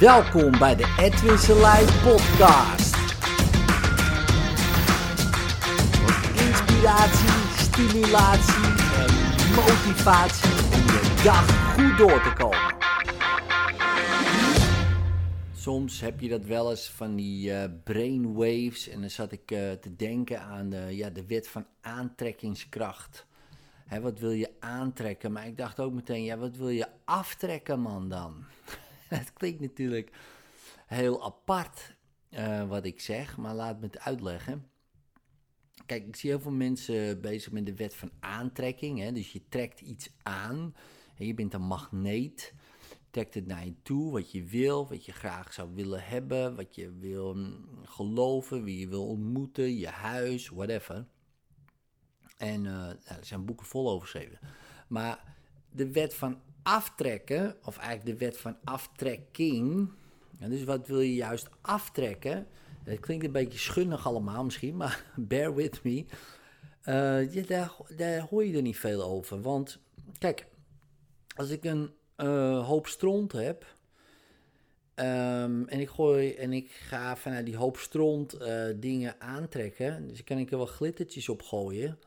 Welkom bij de Edwin Selijn podcast. Inspiratie, stimulatie en motivatie om je dag goed door te komen. Soms heb je dat wel eens van die uh, brainwaves en dan zat ik uh, te denken aan de, ja, de wet van aantrekkingskracht. Wat wil je aantrekken? Maar ik dacht ook meteen, ja, wat wil je aftrekken man dan? het klinkt natuurlijk heel apart uh, wat ik zeg, maar laat me het uitleggen. Kijk, ik zie heel veel mensen bezig met de wet van aantrekking. Hè? Dus je trekt iets aan. Je bent een magneet. Trekt het naar je toe, wat je wil, wat je graag zou willen hebben, wat je wil mm, geloven, wie je wil ontmoeten, je huis, whatever. En uh, nou, er zijn boeken vol over geschreven. Maar de wet van aftrekken, of eigenlijk de wet van aftrekking. dus wat wil je juist aftrekken? Het klinkt een beetje schunnig allemaal misschien, maar bear with me. Uh, daar, daar, hoor je er niet veel over. Want kijk, als ik een uh, hoop stront heb. Um, en ik gooi en ik ga vanuit die hoop stront uh, dingen aantrekken. Dus kan ik er wel glittertjes op gooien.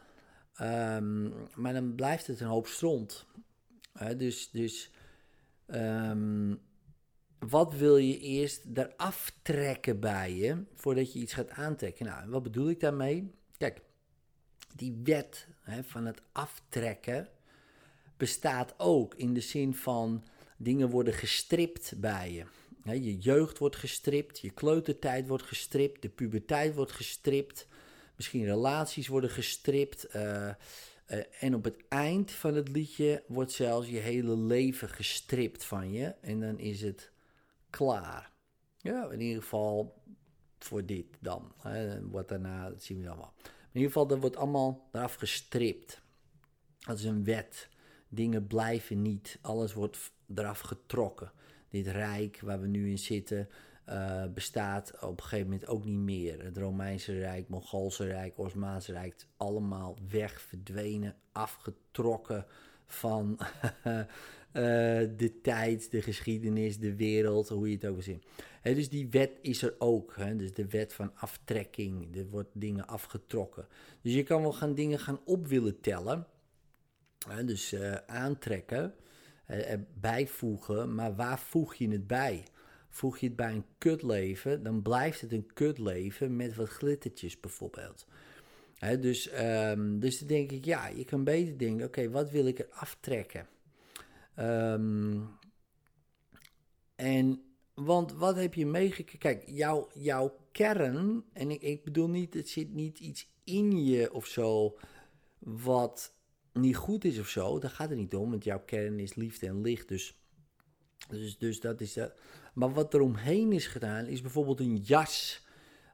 Um, maar dan blijft het een hoop stront dus dus um, wat wil je eerst eraf trekken bij je voordat je iets gaat aantrekken? Nou, wat bedoel ik daarmee? Kijk, die wet van het aftrekken bestaat ook in de zin van dingen worden gestript bij je. je jeugd wordt gestript, je kleutertijd wordt gestript, de puberteit wordt gestript, misschien relaties worden gestript. Uh, uh, en op het eind van het liedje wordt zelfs je hele leven gestript van je. En dan is het klaar. Ja, in ieder geval voor dit dan. Hè. Wat daarna, dat zien we dan wel. In ieder geval, dat wordt allemaal eraf gestript. Dat is een wet. Dingen blijven niet. Alles wordt eraf getrokken. Dit rijk waar we nu in zitten, uh, bestaat op een gegeven moment ook niet meer. Het Romeinse Rijk, Mongoolse Rijk, Osmaanse Rijk, allemaal weg, verdwenen, afgetrokken van uh, de tijd, de geschiedenis, de wereld, hoe je het ook wil zien. Dus die wet is er ook. Dus de wet van aftrekking. Er wordt dingen afgetrokken. Dus je kan wel gaan dingen gaan op willen tellen. Dus uh, aantrekken, bijvoegen. Maar waar voeg je het bij? Voeg je het bij een kutleven, dan blijft het een kutleven met wat glittertjes bijvoorbeeld. dus, um, dus dan denk ik, ja, je kan beter denken, oké, wat wil ik er aftrekken? Um, en, want wat heb je meegekregen? Kijk, jouw, jouw kern, en ik, ik bedoel niet, het zit niet iets in je of zo, wat niet goed is of zo. Daar gaat het niet om, want jouw kern is liefde en licht, dus... Dus, dus dat is dat. Maar wat er omheen is gedaan, is bijvoorbeeld een jas.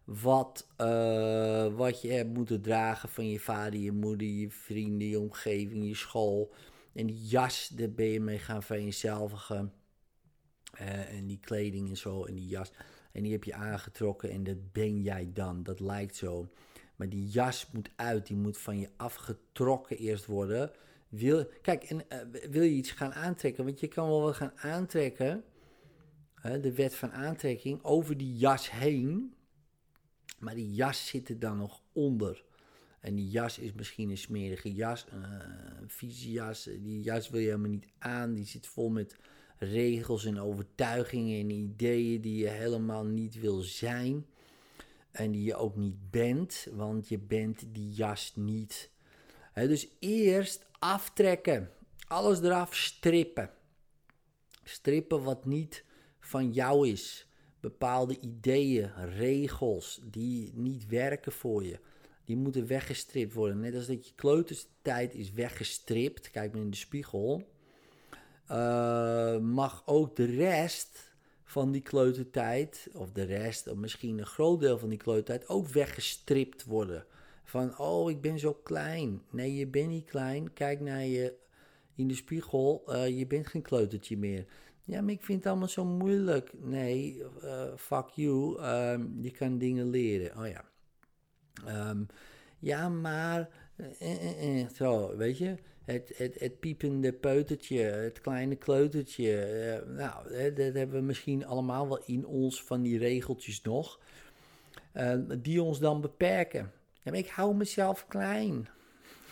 Wat, uh, wat je hebt moeten dragen van je vader, je moeder, je vrienden, je omgeving, je school. En die jas, daar ben je mee gaan vereenzelvigen. Uh, en die kleding en zo, en die jas. En die heb je aangetrokken en dat ben jij dan. Dat lijkt zo. Maar die jas moet uit, die moet van je afgetrokken eerst worden. Wil, kijk, en, uh, wil je iets gaan aantrekken? Want je kan wel wat gaan aantrekken de wet van aantrekking, over die jas heen. Maar die jas zit er dan nog onder. En die jas is misschien een smerige jas, uh, een vieze jas. Die jas wil je helemaal niet aan. Die zit vol met regels en overtuigingen en ideeën die je helemaal niet wil zijn. En die je ook niet bent, want je bent die jas niet. dus eerst aftrekken. Alles eraf strippen. Strippen wat niet van jou is. Bepaalde ideeën, regels die niet werken voor je. Die moeten weggestript worden. Net als dat je kleuterstijd is weggestript. Kijk maar in de spiegel. Uh, mag ook de rest van die kleutertijd, of de rest, of misschien een groot deel van die kleutertijd, ook weggestript worden. Van, oh, ik ben zo klein. Nee, je bent niet klein. Kijk naar je in de spiegel. Uh, je bent geen kleutertje meer. Ja, maar ik vind het allemaal zo moeilijk. Nee, uh, fuck you. Um, je kan dingen leren. Oh ja. Um, ja, maar eh, eh, zo, weet je. Het, het, het piepende peutertje, het kleine kleutertje. nou, dat hebben we misschien allemaal wel in ons van die regeltjes nog. die ons dan beperken. Ja, ik hou mezelf klein.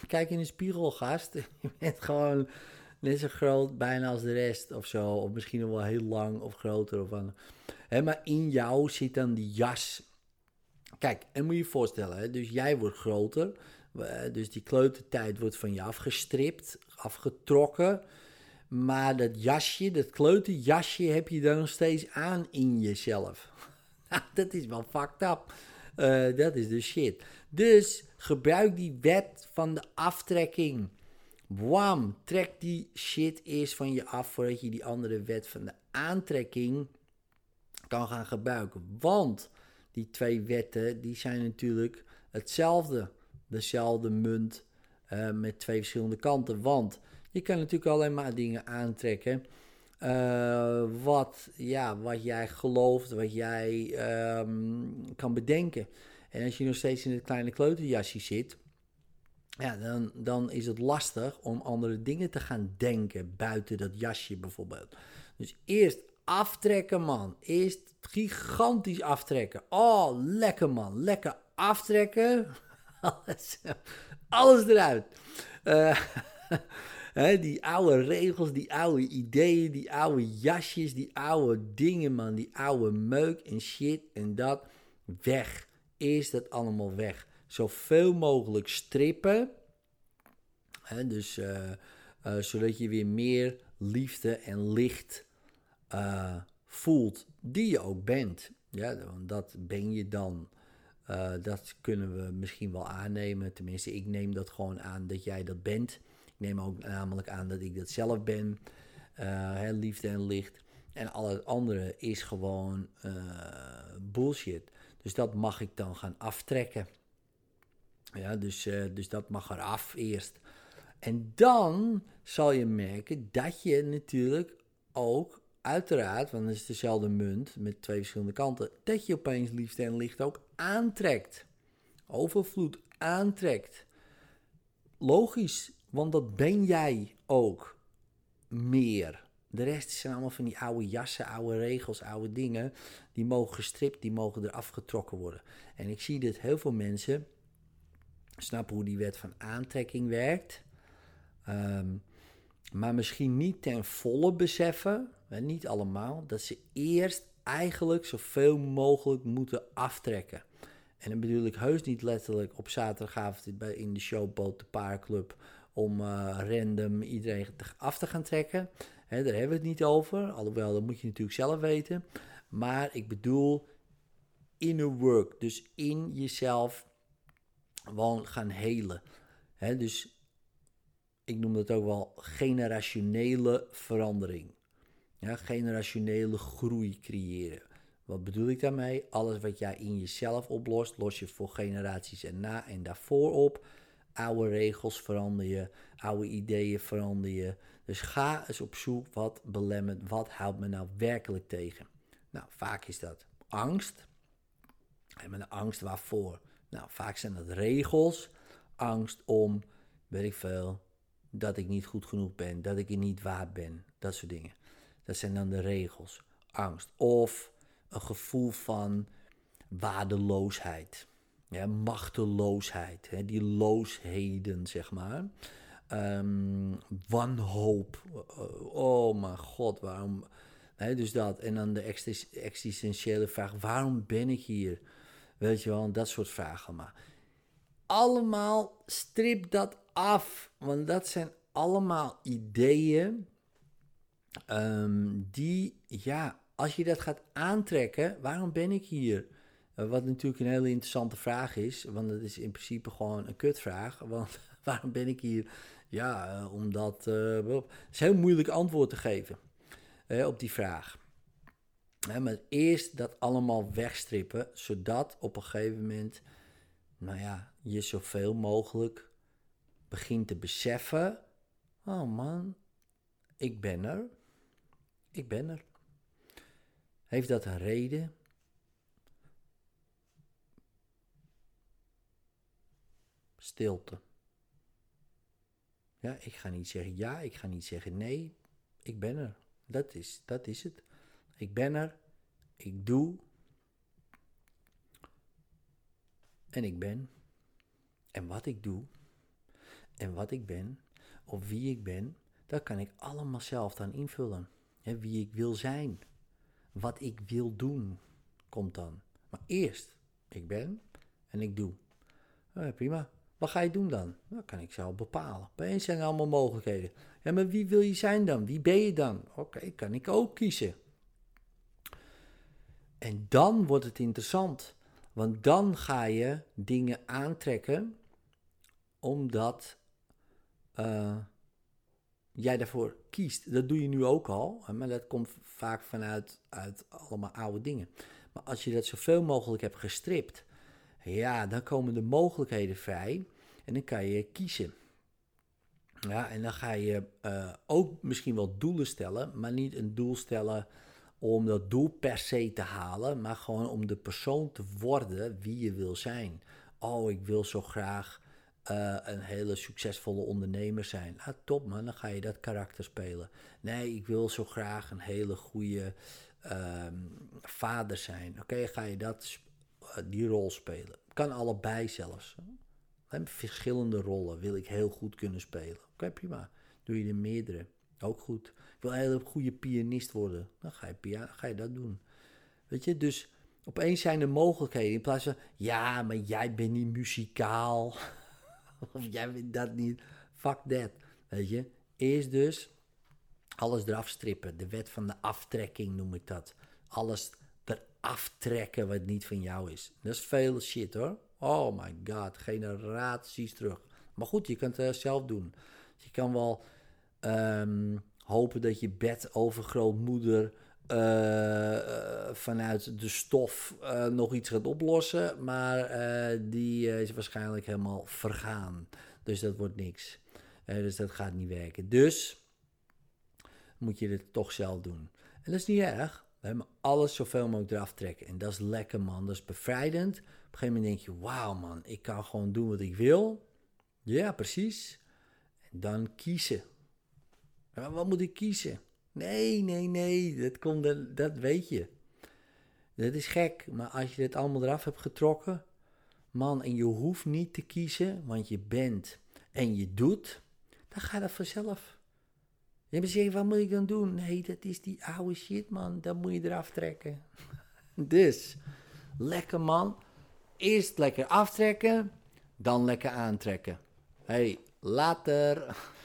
Kijk in de spiegel, gast. Je bent gewoon net zo groot bijna als de rest of zo. Of misschien nog wel heel lang of groter. Of. Hè, maar in jou zit dan die jas. Kijk, en moet je je voorstellen, dus jij wordt groter. Dus die kleutertijd wordt van je afgestript, afgetrokken. Maar dat jasje, dat kleuterjasje, heb je dan nog steeds aan in jezelf. Dat is wel fucked up. Uh, dat is de shit. Dus gebruik die wet van de aftrekking. Wam, trek die shit eerst van je af voordat je die andere wet van de aantrekking kan gaan gebruiken. Want die twee wetten die zijn natuurlijk hetzelfde. Dezelfde munt uh, met twee verschillende kanten. Want je kan natuurlijk alleen maar dingen aantrekken. Uh, wat, ja, wat jij gelooft, wat jij um, kan bedenken. En als je nog steeds in het kleine kleuterjasje zit, ja, dan, dan is het lastig om andere dingen te gaan denken buiten dat jasje bijvoorbeeld. Dus eerst aftrekken, man. Eerst gigantisch aftrekken. Oh, lekker, man. Lekker aftrekken. Alles, alles eruit. Uh, die oude regels, die oude ideeën, die oude jasjes, die oude dingen, man. Die oude meuk en shit en dat. Weg. Eerst dat allemaal weg. Zoveel mogelijk strippen. dus uh, uh, zodat je weer meer liefde en licht uh, voelt die je ook bent. Ja, want dat ben je dan. Dat kunnen we misschien wel aannemen. Tenminste, ik neem dat gewoon aan dat jij dat bent. Ik neem ook namelijk aan dat ik dat zelf ben. Liefde en licht. En al het andere is gewoon bullshit. Dus dat mag ik dan gaan aftrekken. Ja, dus, dus dat mag eraf eerst. En dan zal je merken dat je natuurlijk ook uiteraard, want het is dezelfde munt met twee verschillende kanten, dat je opeens liefde en licht ook aantrekt. Overvloed aantrekt. Logisch, want dat ben jij ook meer. De rest zijn allemaal van die oude jassen, oude regels, oude dingen. Die mogen gestript, die mogen er afgetrokken worden. En ik zie dat heel veel mensen snappen hoe die wet van aantrekking werkt. Ehm, maar misschien niet ten volle beseffen niet allemaal, dat ze eerst eigenlijk zoveel mogelijk moeten aftrekken. En dan bedoel ik heus niet letterlijk op zaterdagavond in de showboot de paarclub om uh, random iedereen af te gaan trekken. Daar hebben we het niet over, alhoewel dat moet je natuurlijk zelf weten. Maar ik bedoel inner work, dus in jezelf gewoon gaan helen. dus ik noem dat ook wel generationele verandering. Ja, generationele groei creëren. Wat bedoel ik daarmee? Alles wat jij in jezelf oplost, los je voor generaties en na en daarvoor op. Oude regels verander je, oude ideeën verander je. Dus ga eens op zoek wat belemmert, wat houdt me nou werkelijk tegen. Nou, vaak is dat angst. En met angst waarvoor? Nou, vaak zijn dat regels. Angst om, weet ik veel, dat ik niet goed genoeg ben, dat ik er niet waard ben, dat soort dingen. Dat zijn dan de regels. Angst. Of een gevoel van waardeloosheid. Ja, machteloosheid. Hè, die loosheden, zeg maar. Um, wanhoop. Oh mijn god, waarom... dus dat. En dan de existentiële vraag, waarom ben ik hier? Weet je wel, dat soort vragen. Maar allemaal strip dat af. Want dat zijn allemaal ideeën Ehm, die, ja, als je dat gaat aantrekken, waarom ben ik hier? Uh, wat natuurlijk een hele interessante vraag is, want het is in principe gewoon een kutvraag. Want waarom ben ik hier? Ja, uh, omdat. Uh, het is heel moeilijk antwoord te geven op die vraag. maar eerst dat allemaal wegstrippen, zodat op een gegeven moment, nou ja, je zoveel mogelijk begint te beseffen: oh man, ik ben er. Ik ben er. Heeft dat een reden? Stilte. Ik ga niet zeggen ja, ik ga niet zeggen nee. Ik ben er. Dat is, dat is het. Ik ben er. Ik doe. En ik ben. En wat ik doe. En wat ik ben. Of wie ik ben. Dat kan ik allemaal zelf dan invullen. Wie ik wil zijn. Wat ik wil doen. Komt dan. Maar eerst. Ik ben. En ik doe. Prima. Wat ga je doen dan? Dat kan ik zelf bepalen. Opeens zijn er allemaal mogelijkheden. Ja, maar wie wil je zijn dan? Wie ben je dan? Oké, kan ik ook kiezen. En dan wordt het interessant. Want dan ga je dingen aantrekken omdat uh, jij daarvoor kiest. Dat doe je nu ook al, maar dat komt vaak vanuit uit allemaal oude dingen. Maar als je dat zoveel mogelijk hebt gestript, ja, dan komen de mogelijkheden vrij en dan kan je kiezen. Ja, en dan ga je uh, ook misschien wel doelen stellen, maar niet een doel stellen om dat doel per se te halen, maar gewoon om de persoon te worden wie je wil zijn. Oh, ik wil zo graag uh, een hele succesvolle ondernemer zijn. Ah, top man, dan ga je dat karakter spelen. Nee, ik wil zo graag een hele goede uh, vader zijn. Oké, ga je dat, die rol spelen. Kan allebei zelfs. Verschillende rollen wil ik heel goed kunnen spelen. Oké, okay, prima. Doe je er meerdere. Ook goed. Ik wil een hele goede pianist worden. Dan ga je, ga je dat doen. Weet je, dus opeens zijn er mogelijkheden. In plaats van, ja, maar jij bent niet muzikaal. of jij bent dat niet. Fuck that. Weet je, eerst dus alles eraf strippen. De wet van de aftrekking noem ik dat. Alles eraf trekken wat niet van jou is. Dat is veel shit hoor. Oh my god, generaties terug. Maar goed, je kunt het zelf doen. Je kan wel um, hopen dat je bed overgrootmoeder uh, vanuit de stof nog iets gaat oplossen. Maar die is waarschijnlijk helemaal vergaan. Dus dat wordt niks. dus dat gaat niet werken. Dus moet je het toch zelf doen. En dat is niet erg. We hebben alles zoveel mogelijk eraf trekken. En dat is lekker, man. Dat is bevrijdend. Op een gegeven moment denk je: wauw, man, ik kan gewoon doen wat ik wil. Ja, precies. En dan kiezen. Maar wat moet ik kiezen? Nee, nee, nee, dat, komt, dat weet je. Dat is gek, maar als je dit allemaal eraf hebt getrokken, man, en je hoeft niet te kiezen, want je bent en je doet, dan gaat het vanzelf. Je hebt zeggen, wat moet ik dan doen? Nee, dat is die oude shit, man, dat moet je eraf trekken. dus, lekker man, eerst lekker aftrekken, dan lekker aantrekken. Hey, later.